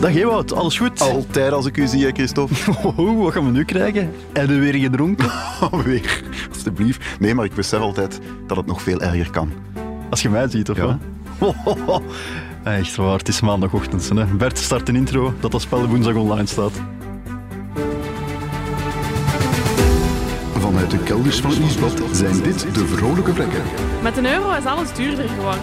Dag Ewout, alles goed? Altijd als ik u zie, Christophe. Oh, wat gaan we nu krijgen? En er weer gedronken? Alweer, alstublieft. Nee, maar ik besef altijd dat het nog veel erger kan. Als je mij ziet, of Ja. wat? Echt waar, het is maandagochtend. Hè. Bert, start een intro dat dat spel woensdag online staat. Vanuit de kelders van Nieuwsblad zijn dit de vrolijke vlekken. Met een euro is alles duurder geworden.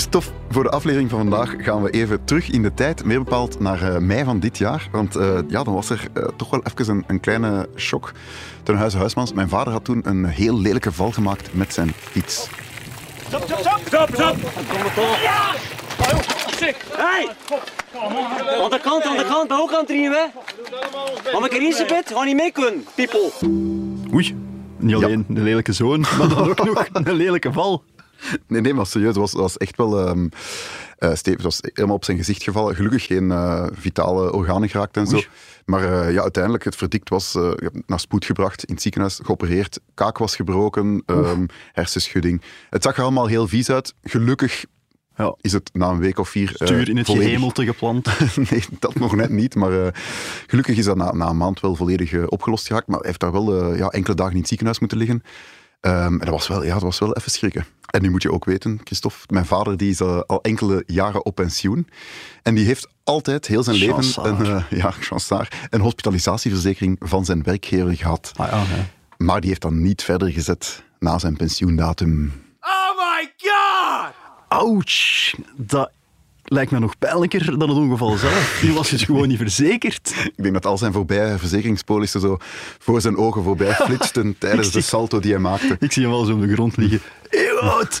Christophe, voor de aflevering van vandaag gaan we even terug in de tijd, meer bepaald naar eh, mei van dit jaar. Want eh, ja, dan was er eh, toch wel even een, een kleine shock ten huize Huismans. Mijn vader had toen een heel lelijke val gemaakt met zijn fiets. Hey! Aan de kant, aan de kant, ook aan het riemen. Mag ik er een bed? Ga niet mee kunnen, people. Oei, niet alleen een lelijke zoon, maar dan ook nog een lelijke val. Nee, nee, maar serieus, was, was echt wel... Steve, het was helemaal op zijn gezicht gevallen. Gelukkig geen eh, vitale organen geraakt en zo. Maar eh, ja, uiteindelijk, het verdikt was naar spoed gebracht, in het ziekenhuis geopereerd. Kaak was gebroken, ehm, hersenschudding. Het zag er allemaal heel vies uit. Gelukkig Ja. is het na een week of vier... Stuur in het volledig- gehemelte geplant. nee, dat nog net niet. Maar gelukkig is dat na, na een maand wel volledig opgelost geraakt. Maar hij heeft daar wel ja, enkele dagen in het ziekenhuis moeten liggen. Ehm, en dat was, wel, ja, dat was wel even schrikken. En nu moet je ook weten, Christophe, mijn vader die is eh, al enkele jaren op pensioen. En die heeft altijd heel zijn leven een, eh, ja, chansaar, een hospitalisatieverzekering van zijn werkgever gehad. Ah, ja. Maar die heeft dan niet verder gezet na zijn pensioendatum. Ouch, dat lijkt me nog pijnlijker dan het ongeval zelf. Nu was het gewoon niet verzekerd. Ik denk dat al zijn voorbije verzekeringspolissen zo voor zijn ogen voorbij flitsten tijdens de salto die hij maakte. Ik zie hem wel zo op de grond liggen. Ewout,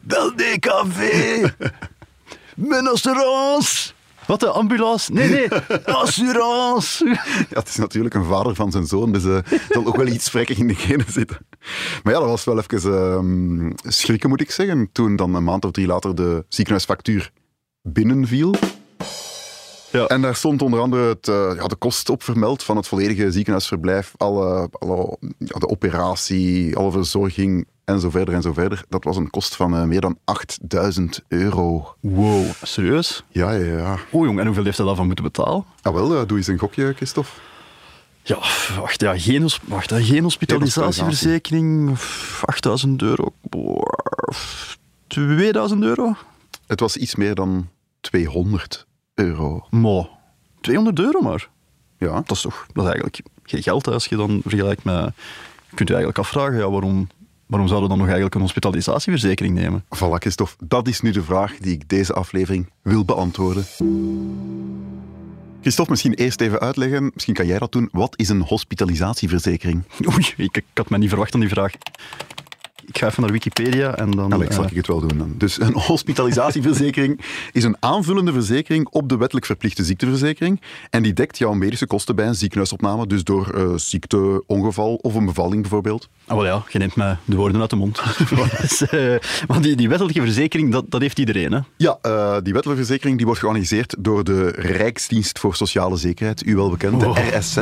bel DKV. Mijn assurance. Wat, de ambulance? Nee, nee, assurance. Ja, het is natuurlijk een vader van zijn zoon, dus eh, er zal ook wel iets vrekkig in de genen zitten. Maar ja, dat was wel even ehm, schrikken, moet ik zeggen. Toen dan een maand of drie later de ziekenhuisfactuur binnenviel. Ja. En daar stond onder andere het, eh, ja, de kost op vermeld van het volledige ziekenhuisverblijf, alle, alle, ja, de operatie, alle verzorging en zo verder en zo verder. Dat was een kost van eh, meer dan 8000 euro. Wow, serieus? Ja, ja, ja. Oh jong, en hoeveel heeft hij daarvan moeten betalen? Ah, wel, eh, doe eens een gokje, Christophe. Ja, wacht, ja, geen, wacht, hè, geen hospitalisatieverzekering. 8000 euro. Boah, 2000 euro? Het was iets meer dan 200 euro. Mo, 200 euro maar. Ja. Dat is toch dat is eigenlijk geen geld hè, als je dan vergelijkt met... Je kunt je eigenlijk afvragen, ja, waarom, waarom zouden we dan nog eigenlijk een hospitalisatieverzekering nemen? Voilà, Christophe. Dat is nu de vraag die ik deze aflevering wil beantwoorden. Christophe, misschien eerst even uitleggen, misschien kan jij dat doen. Wat is een hospitalisatieverzekering? Oei, ik, ik had me niet verwacht aan die vraag. Ik ga even naar Wikipedia en dan... Alex, zal eh, ik het wel doen dan. Dus een hospitalisatieverzekering is een aanvullende verzekering op de wettelijk verplichte ziekteverzekering. En die dekt jouw medische kosten bij een ziekenhuisopname, dus door eh, ziekte, ongeval of een bevalling bijvoorbeeld. Ah, wel ja, je neemt mij de woorden uit de mond. Dus, eh, die, die wettelijke verzekering, dat, dat heeft iedereen. Hè? Ja, die wettelijke verzekering die wordt georganiseerd door de Rijksdienst voor Sociale Zekerheid, u wel bekend, de Oh. RSZ.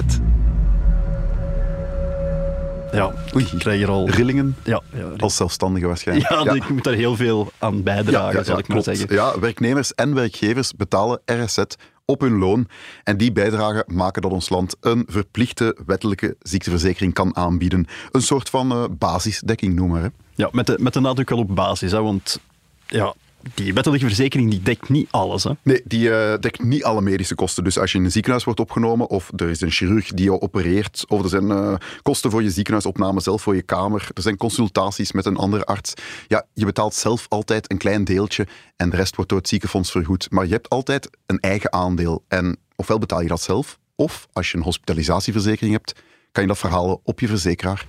Ja, Oei. ik krijg hier al... Rillingen, Ja, ja, als zelfstandige waarschijnlijk. ja, ik moet daar heel veel aan bijdragen, zal ik maar klopt. zeggen. Ja, werknemers en werkgevers betalen RSZ op hun loon. En die bijdragen maken dat ons land een verplichte wettelijke ziekteverzekering kan aanbieden. Een soort van eh, basisdekking, noem maar. Hè. Ja, met de, met de nadruk wel op basis, hè, want ja, die wettelijke verzekering die dekt niet alles. Hè. Nee, die eh, dekt niet alle medische kosten. Dus als je in een ziekenhuis wordt opgenomen, of er is een chirurg die jou opereert, of er zijn eh, kosten voor je ziekenhuisopname zelf, voor je kamer, er zijn consultaties met een andere arts. Ja, je betaalt zelf altijd een klein deeltje en de rest wordt door het ziekenfonds vergoed. Maar je hebt altijd een eigen aandeel. En ofwel betaal je dat zelf, of als je een hospitalisatieverzekering hebt, kan je dat verhalen op je verzekeraar.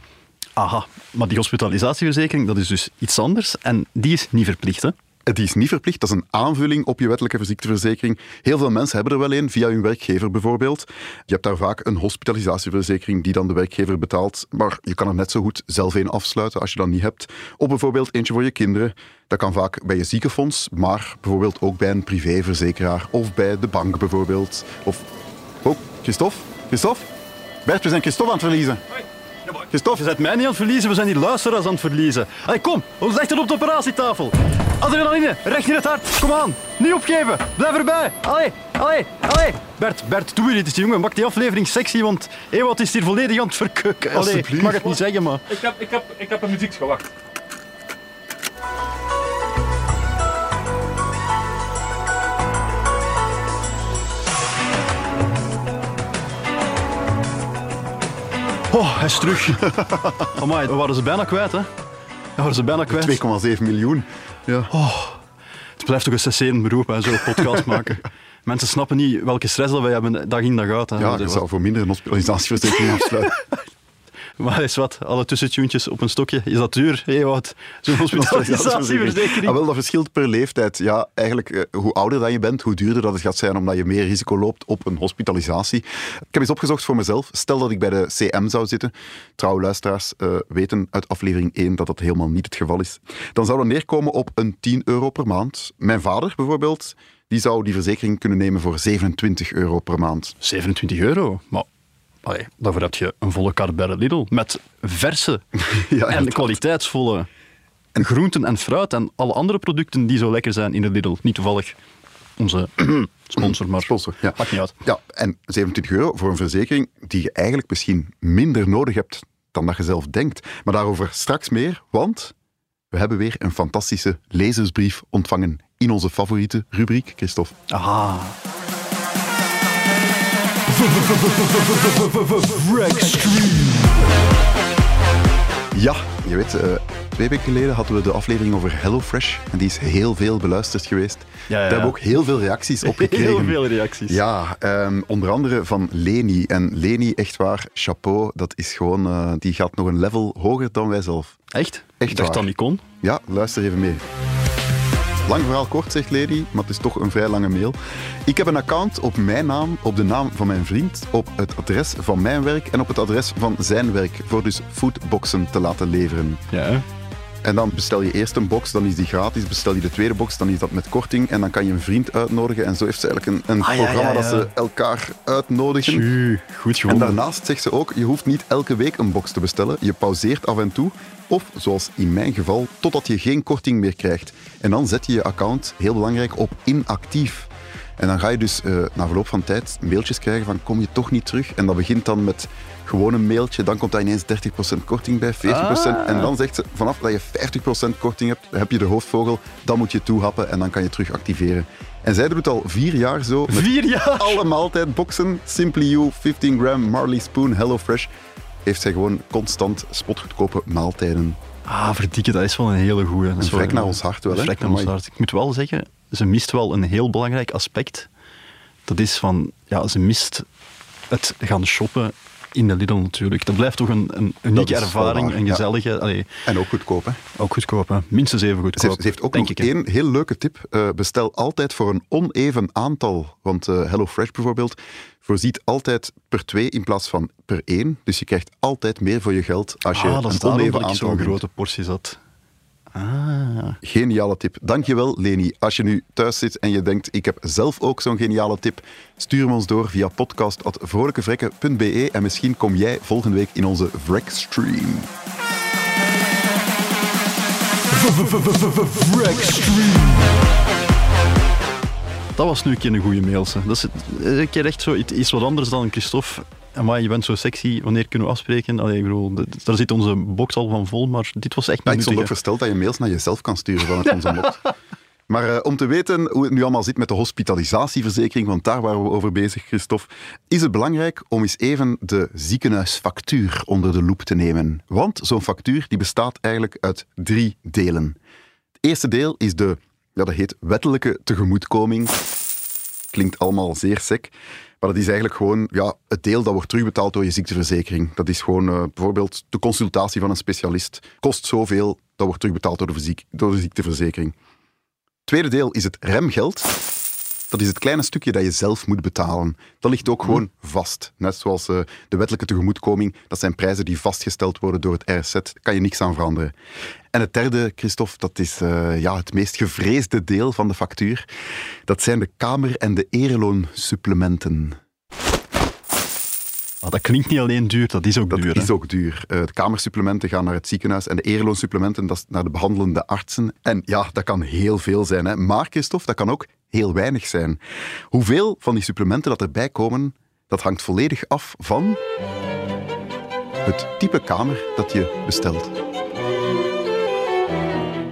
Aha, maar die hospitalisatieverzekering, dat is dus iets anders en die is niet verplicht, hè? Die is niet verplicht, dat is een aanvulling op je wettelijke ziekteverzekering. Heel veel mensen hebben er wel een, via hun werkgever bijvoorbeeld. Je hebt daar vaak een hospitalisatieverzekering die dan de werkgever betaalt, maar je kan er net zo goed zelf een afsluiten als je dat niet hebt. Of bijvoorbeeld eentje voor je kinderen. Dat kan vaak bij je ziekenfonds, maar bijvoorbeeld ook bij een privéverzekeraar of bij de bank bijvoorbeeld. Of... Oh, Christophe? Christophe? Bert, we zijn Christophe aan het verliezen. Christophe? Je zet mij niet aan het verliezen, we zijn die luisteraars aan het verliezen. Allee, kom, ons legt het op de operatietafel. Adrenaline, recht in het hart, kom aan. Niet opgeven, blijf erbij. Allee, allee, allee. Bert, Bert, doe hier iets, jongen. Maak die aflevering sexy, want Ewout is hier volledig aan het verkukken. Allee, ik mag het niet zeggen, maar... Ik heb, ik heb, ik heb een muziek gewacht. Oh, hij is terug. Amai, we waren ze bijna kwijt, hè. We waren ze bijna kwijt. 2,7 miljoen. Ja. Het blijft toch een cesserend beroep, hè, zo'n podcast maken. Mensen snappen niet welke stress dat wij hebben dag in dag uit. Hè. Ja, Dat zou voor minder een hospitalisatieverzekering afsluiten. Maar is wat, alle tussentuentjes op een stokje, is dat duur? Hé, wat? Zo'n hospitalisatieverzekering. Ah, wel, dat verschilt per leeftijd. Ja, eigenlijk, eh, hoe ouder dat je bent, hoe duurder dat het gaat zijn, omdat je meer risico loopt op een hospitalisatie. Ik heb eens opgezocht voor mezelf. Stel dat ik bij de CM zou zitten. Trouwe luisteraars eh, weten uit aflevering 1 dat dat helemaal niet het geval is. Dan zou dat neerkomen op een 10 euro per maand. Mijn vader bijvoorbeeld, die zou die verzekering kunnen nemen voor 27 euro per maand. 27 euro? Maar allee, daarvoor heb je een volle kar bij de Lidl. Met verse Ja, en kwaliteitsvolle en groenten en fruit en alle andere producten die zo lekker zijn in de Lidl. Niet toevallig onze sponsor, maar Sponsor, ja. maakt niet uit. Ja, en 27 euro voor een verzekering die je eigenlijk misschien minder nodig hebt dan dat je zelf denkt. Maar daarover straks meer, want we hebben weer een fantastische lezersbrief ontvangen in onze favoriete rubriek, Christophe. Aha. Ja, je weet, eh, twee weken geleden hadden we de aflevering over HelloFresh en die is heel veel beluisterd geweest. ja, Daar hebben we ook heel veel reacties op gekregen. Heel veel reacties. Ja, ehm, onder andere van Leni. En Leni, echt waar, chapeau, dat is gewoon, eh, die gaat nog een level hoger dan wij zelf. Echt? Echt Ik dacht waar. dat niet kon. Ja, luister even mee. Lang verhaal kort, zegt Lady, maar het is toch een vrij lange mail. Ik heb een account op mijn naam, op de naam van mijn vriend, op het adres van mijn werk en op het adres van zijn werk, voor dus foodboxen te laten leveren. Ja, hè? En dan bestel je eerst een box, dan is die gratis. Bestel je de tweede box, dan is dat met korting. En dan kan je een vriend uitnodigen. En zo heeft ze eigenlijk een, een Ah, ja, programma ja, dat ze elkaar uitnodigen. Goed En gewonnen. daarnaast zegt ze ook, je hoeft niet elke week een box te bestellen. Je pauzeert af en toe. Of, zoals in mijn geval, totdat je geen korting meer krijgt. En dan zet je je account, heel belangrijk, op inactief. En dan ga je dus eh, na verloop van tijd mailtjes krijgen van kom je toch niet terug. En dat begint dan met gewoon een mailtje. Dan komt daar ineens 30% korting bij, 40%. En dan zegt ze, vanaf dat je 50% korting hebt, heb je de hoofdvogel. Dan moet je toehappen en dan kan je terug activeren. En zij doet het al vier jaar zo. Met Vier jaar? alle maaltijdboxen, Simply You, 15 gram, Marley Spoon, HelloFresh, heeft zij gewoon constant spotgoedkope maaltijden. Ah, verdikke, dat is wel een hele goeie. Dat Een vlek naar ons hart wel, hè? vlek naar ons hart. Ik moet wel zeggen, ze mist wel een heel belangrijk aspect. Dat is van, ja, ze mist het gaan shoppen in de Lidl natuurlijk. Dat blijft toch een, een unieke ervaring, een ja. gezellige... allee, En ook goedkoop, hè? ook goedkoop, hè. Minstens even Ze goedkoop. heeft, ze heeft ook nog één heel leuke tip. Eh, bestel altijd voor een oneven aantal. Want eh HelloFresh bijvoorbeeld voorziet altijd per twee in plaats van per één. Dus je krijgt altijd meer voor je geld als je Ah, dat een oneven dat aantal zo'n grote portie zat. Ah. Geniale tip. Dankjewel, Leni. Als je nu thuis zit en je denkt, ik heb zelf ook zo'n geniale tip, stuur hem ons door via podcast.vrolijkevrekken.be en misschien kom jij volgende week in onze Vrekstream. Dat was nu een keer een goede mail. Dat is een keer echt zo iets iets wat anders dan Christophe. Maar je bent zo sexy, wanneer kunnen we afspreken? Allee, ik bedoel, daar zit onze box al van vol, maar dit was echt Ja, een ik stond ook versteld dat je mails naar jezelf kan sturen vanuit onze mot. Maar eh, om te weten hoe het nu allemaal zit met de hospitalisatieverzekering, want daar waren we over bezig, Christophe, is het belangrijk om eens even de ziekenhuisfactuur onder de loep te nemen. Want zo'n factuur die bestaat eigenlijk uit drie delen. Het eerste deel is de, ja, dat heet wettelijke tegemoetkoming. Klinkt allemaal zeer sec. Maar dat is eigenlijk gewoon ja, het deel dat wordt terugbetaald door je ziekteverzekering. Dat is gewoon eh, bijvoorbeeld de consultatie van een specialist. Kost zoveel, dat wordt terugbetaald door de, door de ziekteverzekering. Tweede deel is het remgeld. Dat is het kleine stukje dat je zelf moet betalen. Dat ligt ook gewoon vast. Net zoals eh, de wettelijke tegemoetkoming. Dat zijn prijzen die vastgesteld worden door het RZ. Daar kan je niks aan veranderen. En het derde, Christophe, dat is eh, ja, het meest gevreesde deel van de factuur. Dat zijn de kamer- en de ereloonsupplementen. Ah, dat klinkt niet alleen duur, dat is ook Dat duur. hè? is ook duur. Eh, de kamersupplementen gaan naar het ziekenhuis en de ereloonsupplementen dat is naar de behandelende artsen. En ja, dat kan heel veel zijn. Hè. Maar, Christophe, dat kan ook heel weinig zijn. Hoeveel van die supplementen dat erbij komen, dat hangt volledig af van het type kamer dat je bestelt.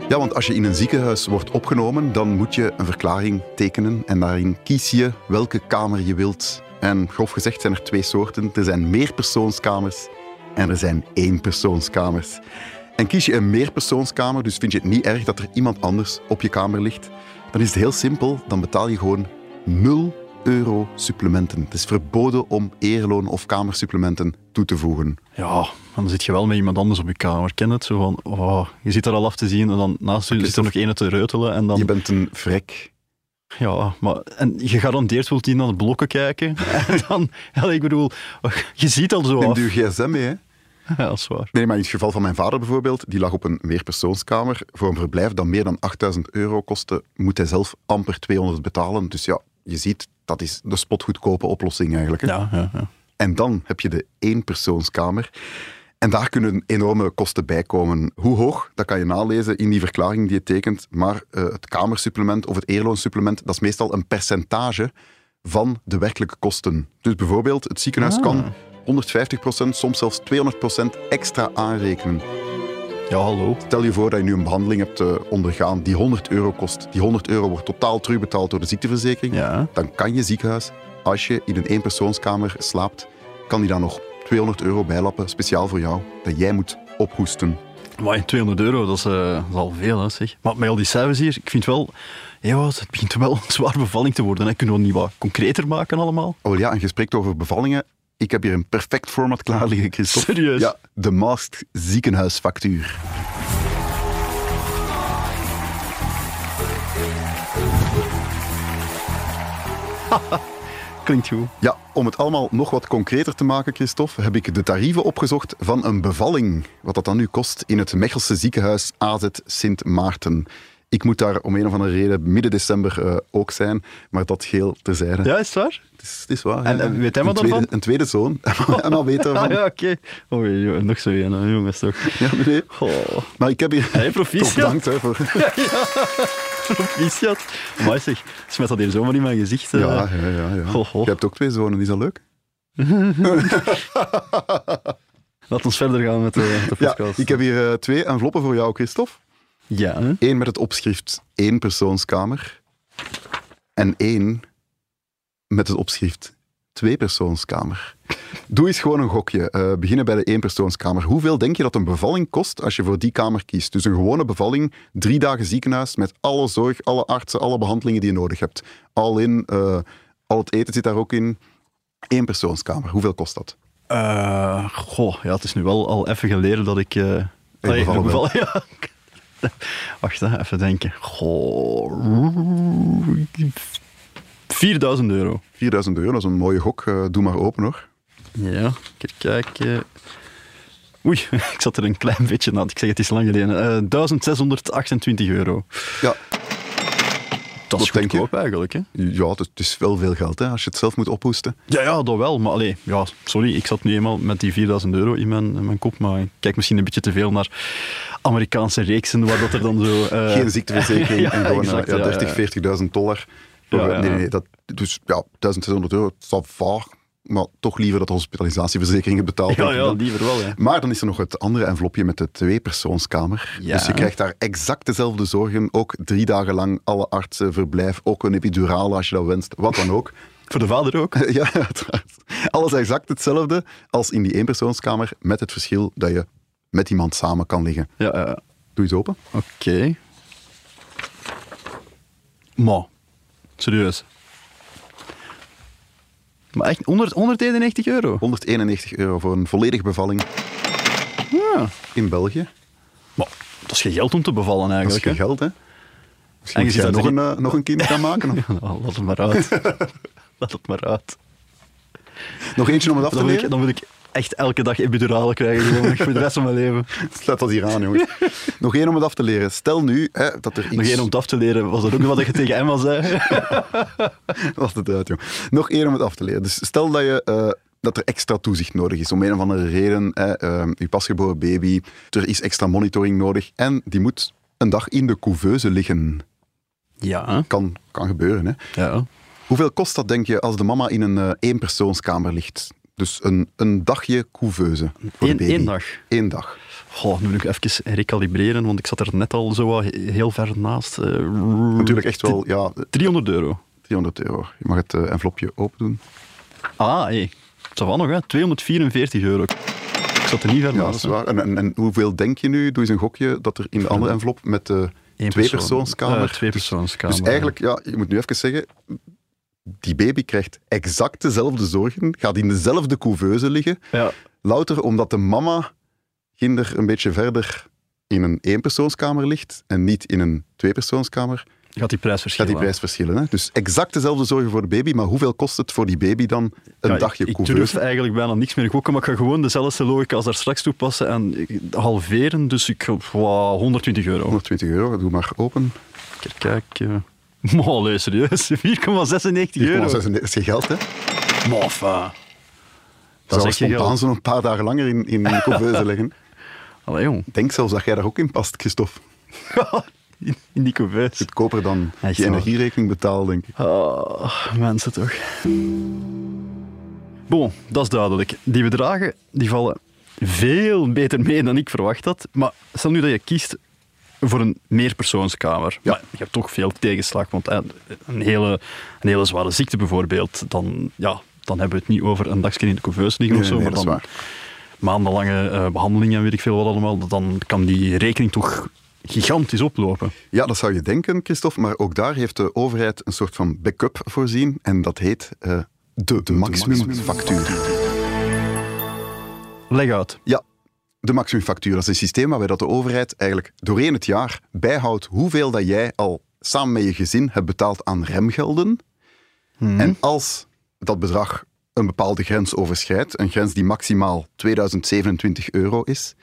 Ja, want als je in een ziekenhuis wordt opgenomen, dan moet je een verklaring tekenen en daarin kies je welke kamer je wilt. En grof gezegd zijn er twee soorten. Er zijn meerpersoonskamers en er zijn éénpersoonskamers. En kies je een meerpersoonskamer, dus vind je het niet erg dat er iemand anders op je kamer ligt, dan is het heel simpel. Dan betaal je gewoon 0 euro supplementen. Het is verboden om eerloon of kamersupplementen toe te voegen. Ja, dan zit je wel met iemand anders op je kamer. Ken het? Zo van, oh, je zit er al af te zien en dan naast je zit er nog ene te reutelen. En dan, Je bent een vrek. ja, maar, en je garandeerd wilt die naar de blokken kijken. En dan, ja, ik bedoel, je ziet al zo Neem af. je gsm mee, hè? Dat is waar. Nee, maar in het geval van mijn vader bijvoorbeeld, die lag op een meerpersoonskamer. Voor een verblijf dat meer dan 8000 euro kostte, moet hij zelf amper 200 betalen. Dus ja, je ziet, dat is de spotgoedkope oplossing eigenlijk. Hè? Ja, ja, ja. En dan heb je de éénpersoonskamer. En daar kunnen enorme kosten bij komen. Hoe hoog, dat kan je nalezen in die verklaring die je tekent. Maar eh, het kamersupplement of het eerloonsupplement, dat is meestal een percentage van de werkelijke kosten. Dus bijvoorbeeld, het ziekenhuis kan 150%, soms zelfs 200% extra aanrekenen. ja, hallo. Stel je voor dat je nu een behandeling hebt eh, ondergaan die 100 euro kost. Die 100 euro wordt totaal terugbetaald door de ziekteverzekering. Ja. Dan kan je ziekenhuis, als je in een eenpersoonskamer slaapt, kan die dan nog 200 euro bijlappen, speciaal voor jou, dat jij moet ophoesten. Maar 200 euro, dat is, eh, dat is al veel, hè, zeg. Maar met al die cijfers hier, ik vind wel... Ja, het begint wel een zwaar bevalling te worden. Hè. Kunnen we het niet wat concreter maken allemaal? Oh ja, en je spreekt over bevallingen. Ik heb hier een perfect format klaar liggen, Christophe. Serieus? Ja, de Masked ziekenhuisfactuur. Klinkt goed. Ja, om het allemaal nog wat concreter te maken, Christophe, heb ik de tarieven opgezocht van een bevalling. Wat dat dan nu kost in het Mechelse ziekenhuis AZ Sint Maarten. Ik moet daar om een of andere reden midden december eh, ook zijn, maar dat geheel terzijde. Ja, is het waar? Het is, het is waar. En- ja. en weet hij een wat ervan? Een tweede zoon. Emma weet ervan. Ah, ja, oké. Oh, nog zo een, jongens, toch. Ja. Oh, Maar ik heb hier... Hey, proficiat. Toch bedankt hè, voor... proficiat. Maar zeg, smet dat hier zomaar in mijn gezicht. eh. Ja, ja, ja. ja. Ho, ho. Je hebt ook twee zonen, is dat leuk? Laat ons verder gaan met de, met de Ja, podcast. ik heb hier eh, twee enveloppen voor jou, Christophe. Ja, hè? Eén met het opschrift één persoonskamer. En één met het opschrift twee persoonskamer. Doe eens gewoon een gokje. Eh, beginnen bij de éénpersoonskamer. Hoeveel denk je dat een bevalling kost als je voor die kamer kiest? Dus een gewone bevalling, drie dagen ziekenhuis met alle zorg, alle artsen, alle behandelingen die je nodig hebt. Al in, eh, al het eten zit daar ook in. Eén persoonskamer. Hoeveel kost dat? Eh, goh, ja, het is nu wel al even geleden dat ik... allee, bevallen bevallen, ja. Wacht, even denken. Goh... 4000 euro. 4000 euro, dat is een mooie gok. Eh, doe maar open hoor. Ja, even kijken. Oei, ik zat er een klein beetje aan. Ik zeg, het is lang geleden. Eh 1628 euro. Ja, Dat is denk goedkoop eigenlijk, hè? ja het, is wel veel geld hè, als je het zelf moet ophoesten. Ja, ja, dat wel. Maar allee, ja, sorry, ik zat nu eenmaal met die 4000 euro in mijn, in mijn kop. Maar ik kijk misschien een beetje te veel naar Amerikaanse reeksen, waar dat er dan zo... eh, Geen ziekteverzekering ja, en gewoon eh, exact, ja, ja, 30, ja. 40.000 dollar. Eh, Nee, nee, nee, dat, dus ja, 1600 euro, het zal vaag, maar toch liever dat de hospitalisatieverzekering het betaalt. Ja, liever wel, ja. Maar dan is er nog het andere envelopje met de tweepersoonskamer. Ja. Dus je krijgt daar exact dezelfde zorgen. Ook drie dagen lang alle artsen, verblijf, ook een epidurale als je dat wenst, wat dan ook. Voor de vader ook. ja, uiteraard. Alles exact hetzelfde als in die eenpersoonskamer, met het verschil dat je met iemand samen kan liggen. Ja, ja. Doe eens open. Oké. Maar, serieus. Maar echt 100, 191 euro. 191 euro voor een volledige bevalling Ja. in België. Maar dat is geen geld om te bevallen Dat is eigenlijk. geen geld, hè? Misschien En je jij nog een, eh, nog een kind gaan maken? of-? Nou, laat het maar uit. laat het maar uit. Nog eentje om het af te Dan ik, dan wil ik echt elke dag epiduralen krijgen gewoon, voor de rest van mijn leven. Sluit dat hier aan, jongens. nog één om het af te leren. Stel nu hè, dat er iets... Nog één om het af te leren, was dat ook wat je tegen Emma zei? Laat het uit, joh. Nog één om het af te leren. Dus stel dat, je, eh, dat er extra toezicht nodig is. Om een of andere reden, hè, eh, je pasgeboren baby, er is extra monitoring nodig. En die moet een dag in de couveuse liggen. Ja. Kan, kan gebeuren, hè. ja. Hoeveel kost dat, denk je, als de mama in een eh, eenpersoonskamer ligt? Dus een, een dagje couveuse voor Eén, één dag. Eén dag. Goh, nu moet ik even recalibreren, want ik zat er net al zo heel ver naast. Eh, Natuurlijk echt wel, ja, 300 euro. 300 euro. Je mag het eh, envelopje open doen. Ah, hé. Dat was nog, hè. 244 euro. Ik zat er niet ver Ja, dat naast. is waar. En, en, en hoeveel denk je nu, doe eens een gokje, dat er in de andere envelop met de Eén tweepersoonskamer... persoon. Eh, tweepersoonskamer. Dus eigenlijk, ja, je moet nu even zeggen, die baby krijgt exact dezelfde zorgen, gaat in dezelfde couveuse liggen, Ja. louter omdat de mama kinder een beetje verder in een eenpersoonskamer ligt en niet in een tweepersoonskamer, Gaat die prijs gaat verschillen? die prijs verschillen. Hè? Dus exact dezelfde zorgen voor de baby, maar hoeveel kost het voor die baby dan een Ja, dagje ik, ik couveuse? durf eigenlijk bijna niks meer gokken, maar ik ga gewoon dezelfde logica als daar straks toepassen en halveren. Dus ik wow, 120 euro. 120 euro, doe maar open. Kijk, kijk. Nee, serieus. 4,96 euro. 4,96 is geen geld, hè? Enfin. Dat zou spontaan geld. zo een paar dagen langer in, in de couveuse leggen. Allee, jong. Denk zelfs dat jij daar ook in past, Christophe. in, in die couveuse. Goedkoper dan Echt je energierekening betaalt, denk ik. Ah, mensen toch. Bon, dat is duidelijk. Die bedragen die vallen veel beter mee dan ik verwacht had. Maar stel nu dat je kiest voor een meerpersoonskamer. Ja. Maar je hebt toch veel tegenslag. Want eh, een hele, een hele zware ziekte bijvoorbeeld, dan, ja, dan hebben we het niet over een dagje in de couveuse liggen Nee, of zo. nee, maar dan maandenlange eh, behandelingen en weet ik veel wat allemaal. Dan kan die rekening toch gigantisch oplopen. Ja, dat zou je denken, Christophe. Maar ook daar heeft de overheid een soort van backup voorzien. En dat heet eh, de, maximumfactuur. Leg uit. Ja, de maximumfactuur. Dat is een systeem waarbij dat de overheid eigenlijk doorheen het jaar bijhoudt hoeveel dat jij al samen met je gezin hebt betaald aan remgelden. En als dat bedrag een bepaalde grens overschrijdt, een grens die maximaal 2027 euro is,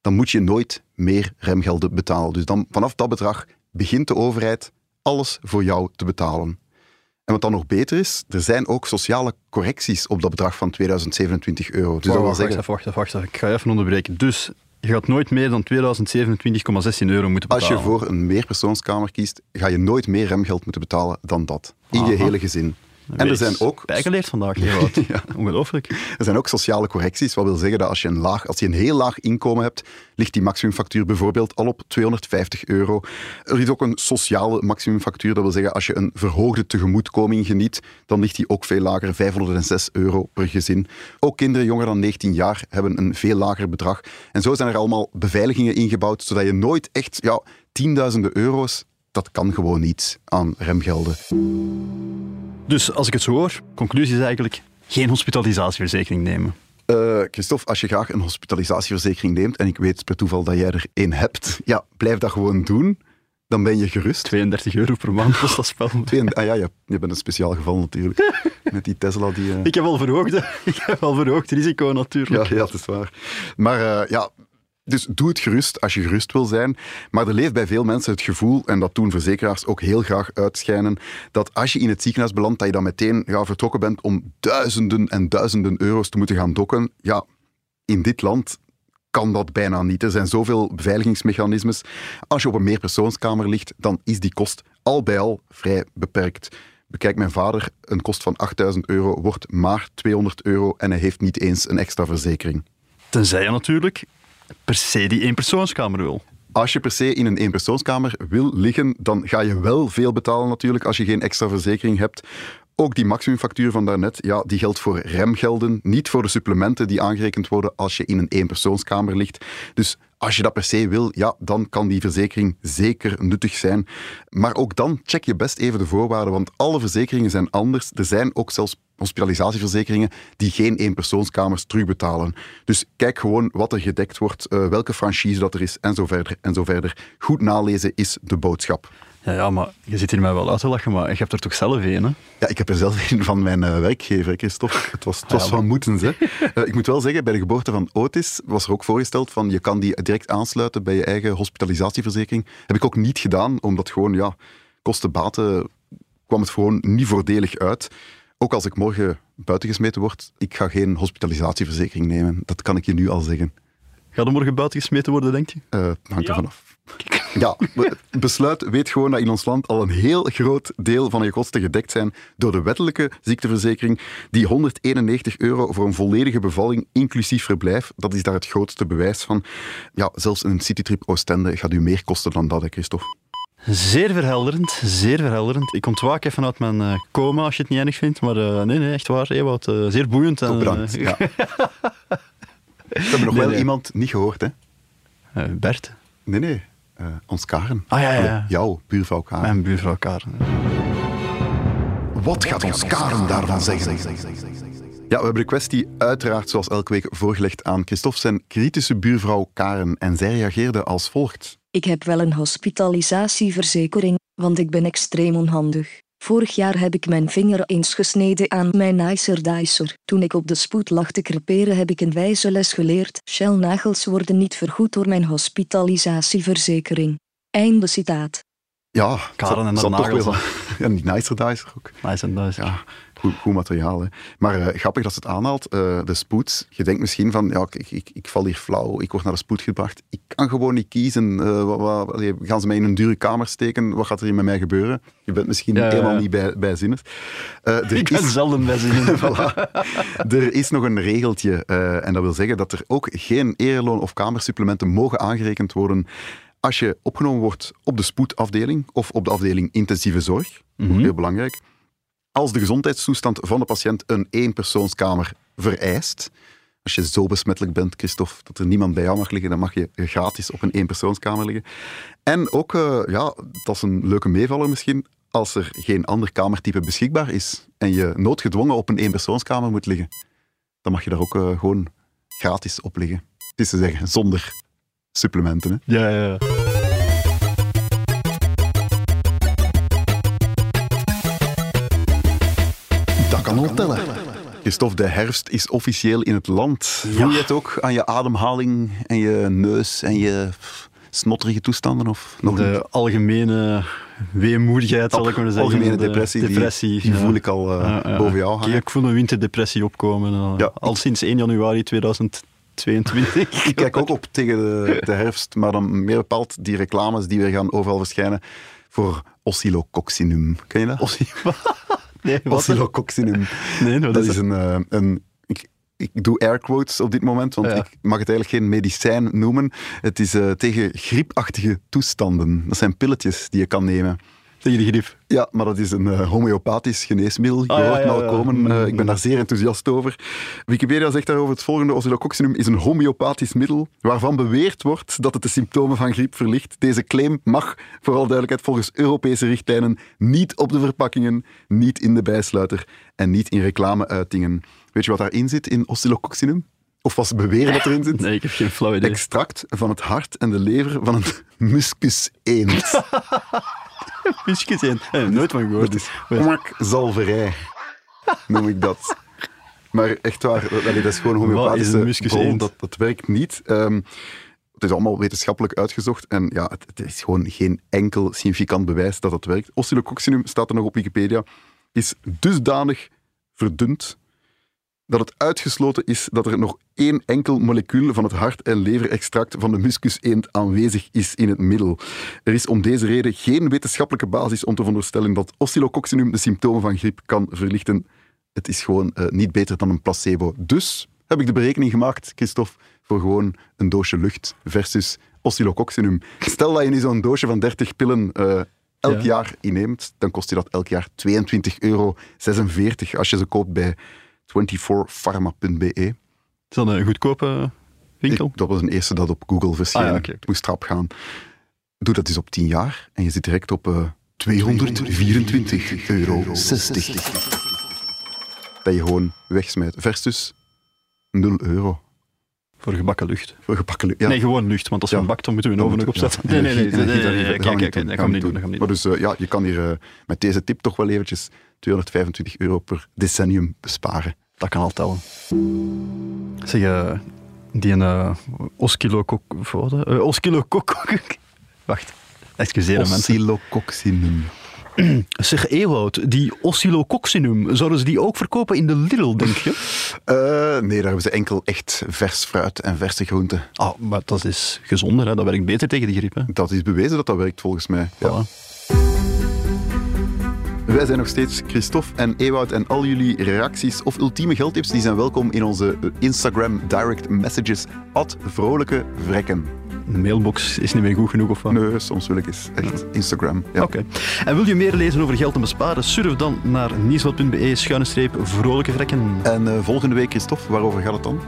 dan moet je nooit meer remgelden betalen. Dus dan, vanaf dat bedrag begint de overheid alles voor jou te betalen. En wat dan nog beter is, er zijn ook sociale correcties op dat bedrag van 2027 euro. Dus dat wil wacht, zeggen, even, wacht, even, wacht. Ik ga even onderbreken. Dus je gaat nooit meer dan 2027,16 euro moeten als betalen. je voor een meerpersoonskamer kiest, ga je nooit meer remgeld moeten betalen dan dat. In je hele gezin. En er zijn ook Bijgeleerd vandaag. Ja. Ongelooflijk. Er zijn ook sociale correcties, wat wil zeggen dat als je een, laag, als je een heel laag inkomen hebt, ligt die maximumfactuur bijvoorbeeld al op 250 euro. Er is ook een sociale maximumfactuur, dat wil zeggen als je een verhoogde tegemoetkoming geniet, dan ligt die ook veel lager, 506 euro per gezin. Ook kinderen jonger dan 19 jaar hebben een veel lager bedrag. En zo zijn er allemaal beveiligingen ingebouwd, zodat je nooit echt ja, tienduizenden euro's, dat kan gewoon niet aan remgelden. Dus als ik het zo hoor, conclusie is eigenlijk geen hospitalisatieverzekering nemen. Eh, Christophe, als je graag een hospitalisatieverzekering neemt, en ik weet per toeval dat jij er één hebt, ja, blijf dat gewoon doen. Dan ben je gerust. 32 euro per maand kost dat spel. Ah ja, je, je bent een speciaal geval natuurlijk. Met die Tesla die... eh, Ik heb al verhoogd, ik heb al verhoogd risico natuurlijk. Ja, ja, dat is waar. Maar eh, ja, dus doe het gerust als je gerust wil zijn. Maar er leeft bij veel mensen het gevoel, en dat doen verzekeraars ook heel graag uitschijnen, dat als je in het ziekenhuis belandt, dat je dan meteen ja, vertrokken bent om duizenden en duizenden euro's te moeten gaan dokken. Ja, in dit land kan dat bijna niet. Er zijn zoveel beveiligingsmechanismes. Als je op een meerpersoonskamer ligt, dan is die kost al bij al vrij beperkt. Bekijk mijn vader, een kost van 8000 euro wordt maar 200 euro en hij heeft niet eens een extra verzekering. Tenzij je natuurlijk per se die eenpersoonskamer wil. Als je per se in een eenpersoonskamer wil liggen, dan ga je wel veel betalen natuurlijk als je geen extra verzekering hebt. Ook die maximumfactuur van daarnet, ja, die geldt voor remgelden, niet voor de supplementen die aangerekend worden als je in een eenpersoonskamer ligt. Dus als je dat per se wil, ja, dan kan die verzekering zeker nuttig zijn. Maar ook dan check je best even de voorwaarden, want alle verzekeringen zijn anders. Er zijn ook zelfs hospitalisatieverzekeringen die geen eenpersoonskamers terugbetalen. Dus kijk gewoon wat er gedekt wordt, eh, welke franchise dat er is en zo verder en zo verder. Goed nalezen is de boodschap. Ja, ja, maar je zit hier mij wel uit te lachen, maar je hebt er toch zelf een, hè? Ja, ik heb er zelf een van mijn eh, werkgever, Christophe. Het was, het was van moetens. Hè. Eh, ik moet wel zeggen, bij de geboorte van Otis was er ook voorgesteld van je kan die direct aansluiten bij je eigen hospitalisatieverzekering. Heb ik ook niet gedaan, omdat gewoon, ja, kosten-baten kwam het gewoon niet voordelig uit. Ook als ik morgen buitengesmeten word, ik ga geen hospitalisatieverzekering nemen. Dat kan ik je nu al zeggen. Ga er morgen buiten gesmeten worden, denk je? Eh, hangt er vanaf. Ja, het besluit weet gewoon dat in ons land al een heel groot deel van je kosten gedekt zijn door de wettelijke ziekteverzekering. Die 191 euro voor een volledige bevalling, inclusief verblijf, dat is daar het grootste bewijs van. Ja, zelfs een citytrip Oostende gaat u meer kosten dan dat, hè, Christophe. Zeer verhelderend, zeer verhelderend. Ik ontwaak even uit mijn eh, coma, als je het niet erg vindt. Maar eh, nee, nee, echt waar, Ewout. eh, zeer boeiend. en, eh, Ja. We hebben nog Nee, wel nee. iemand niet gehoord, hè? Bert, Nee, nee. ons Karen. Ah, ja, ja, ja. Jouw buurvrouw Karen. mijn buurvrouw Karen. Wat gaat ons Karen daarvan zeggen? Ja, we hebben de kwestie uiteraard zoals elke week voorgelegd aan Christophe zijn kritische buurvrouw Karen. En zij reageerde als volgt. Ik heb wel een hospitalisatieverzekering, want ik ben extreem onhandig. Vorig jaar heb ik mijn vinger eens gesneden aan mijn Nicer Dicer. Toen ik op de spoed lag te creperen heb ik een wijze les geleerd. Shell-nagels worden niet vergoed door mijn hospitalisatieverzekering. Einde citaat. Ja, Karen en de toch nagels, wel- Ja, die Nicer Dicer ook. Nice en nice. Ja, goed, goed materiaal. Hè. Maar eh, grappig dat ze het aanhaalt, eh, de spoed. Je denkt misschien van, ja, ik, ik, ik val hier flauw, ik word naar de spoed gebracht. Ik kan gewoon niet kiezen. eh, wat, gaan ze mij in een dure kamer steken? Wat gaat er hier met mij gebeuren? Je bent misschien helemaal niet bij, bijzinnend. Er Ik ben is- zelden bij zin Voilà. Er is nog een regeltje, en dat wil zeggen dat er ook geen ereloon of kamersupplementen mogen aangerekend worden als je opgenomen wordt op de spoedafdeling of op de afdeling intensieve zorg. Ook heel belangrijk. Als de gezondheidstoestand van de patiënt een eenpersoonskamer vereist. Als je zo besmettelijk bent, Christophe, dat er niemand bij jou mag liggen, dan mag je gratis op een eenpersoonskamer liggen. En ook, eh, ja, dat is een leuke meevaller misschien, als er geen ander kamertype beschikbaar is en je noodgedwongen op een eenpersoonskamer moet liggen, dan mag je daar ook eh, gewoon gratis op liggen. Het is te zeggen, zonder supplementen. Hè. Ja, ja, ja. Kan al tellen. Christophe, de herfst is officieel in het land. Voel je het ook aan je ademhaling en je neus en je snotterige toestanden? Of nog niet? De algemene weemoedigheid, zal ik maar zeggen. Algemene De depressie, die- depressie die ja. voel ik al eh, Ja, boven jou hangen. ik voel een winterdepressie opkomen. Ja, al sinds 1 januari 2022. Ik kijk ook op tegen de, de herfst, maar dan meer bepaald die reclames die weer gaan overal verschijnen voor oscillococcinum. Ken je dat? nee, wat? Oscillococcinum. Nee, Dat is een... eh, een ik, ik doe air quotes op dit moment, want Ja. ik mag het eigenlijk geen medicijn noemen. Het is eh, tegen griepachtige toestanden. Dat zijn pilletjes die je kan nemen. Tegen de griep. Ja, maar dat is een eh, homeopathisch geneesmiddel. Je Ah, hoort ja, al ja. komen. Eh, ik ben Mm. daar zeer enthousiast over. Wikipedia zegt daarover het volgende. Oscillococcinum is een homeopathisch middel waarvan beweerd wordt dat het de symptomen van griep verlicht. Deze claim mag, vooral duidelijkheid, volgens Europese richtlijnen niet op de verpakkingen, niet in de bijsluiter en niet in reclameuitingen. Weet je wat daarin zit in oscillococcinum? Of ze beweren dat erin zit? Nee, ik heb geen flauw idee. Extract van het hart en de lever van een muscus eend. Pisjes in. Eh, nooit van gehoord. Dat is kwakzalverij, noem ik dat. Maar echt waar, dat, is gewoon homeopathische eend? dat, dat werkt niet. Ehm, het is allemaal wetenschappelijk uitgezocht en ja, het, het is gewoon geen enkel significant bewijs dat het werkt. Oscillococcinum, staat er nog op Wikipedia, is dusdanig verdund dat het uitgesloten is dat er nog één enkel molecuul van het hart- en leverextract van de muscus eend aanwezig is in het middel. Er is om deze reden geen wetenschappelijke basis om te veronderstellen dat oscillococcinum de symptomen van griep kan verlichten. Het is gewoon eh, niet beter dan een placebo. Dus heb ik de berekening gemaakt, Christophe, voor gewoon een doosje lucht versus oscillococcinum. Stel dat je nu zo'n doosje van 30 pillen eh, elk Ja. jaar inneemt, dan kost je dat elk jaar 22,46 euro als je ze koopt bij 24pharma.be. Is dat een goedkope winkel? Ik- dat was een eerste dat op Google verscheen. Ah ja, moest trap gaan. Doe dat eens op 10 jaar en je zit direct op eh 224,60 euro. dat je gewoon wegsmijt. Versus 0 euro Voor gebakken lucht. voor gebakken lucht. Ja. Nee, gewoon lucht, want als je Ja. hem bakt, dan moeten we een oven opzetten. Nee, nee, nee. Kijk, niet kijk, doen, dat gaan we niet doen. Dus eh, ja, je kan hier eh, met deze tip toch wel eventjes 225 euro per decennium besparen. Dat kan al tellen. Zeg, eh, die een uh. Wacht, excuseer mensen. Oscillococcinum. Zeg, Ewout, die Oscillococcinum, zouden ze die ook verkopen in de Lidl, denk je? Nee, daar hebben ze enkel echt vers fruit en verse groenten. Ah, maar dat is gezonder, hè? dat werkt beter tegen die griep. Hè? Dat is bewezen dat dat werkt volgens mij. Ja. Wij zijn nog steeds Christophe en Ewout en al jullie reacties of ultieme geldtips die zijn welkom in onze Instagram direct messages at vrolijke vrekken. De mailbox is niet meer goed genoeg, of wat? Nee, soms wil ik eens echt Instagram. Ja. Oké. En wil je meer lezen over geld en besparen? Surf dan naar nieuwsblad.be schuine streep vrolijke vrekken. En eh, volgende week, Christophe, waarover gaat het dan?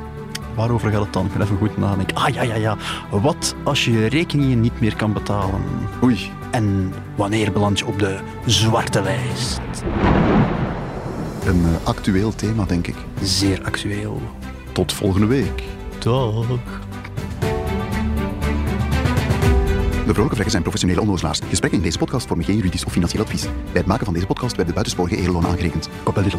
Waarover gaat het dan? Ik ben even goed nadenken. Ah, ja, ja, ja. Wat als je je rekeningen niet meer kan betalen? Oei, En wanneer beland je op de zwarte lijst? een eh, actueel thema, denk ik. Zeer actueel. Tot volgende week. Dag. De Vrolijke Vrekken zijn professionele onnozelaars. Gesprekken in deze podcast vormen geen juridisch of financieel advies. Bij het maken van deze podcast werden buitensporige ereloon aangerekend. Kop en Lidl.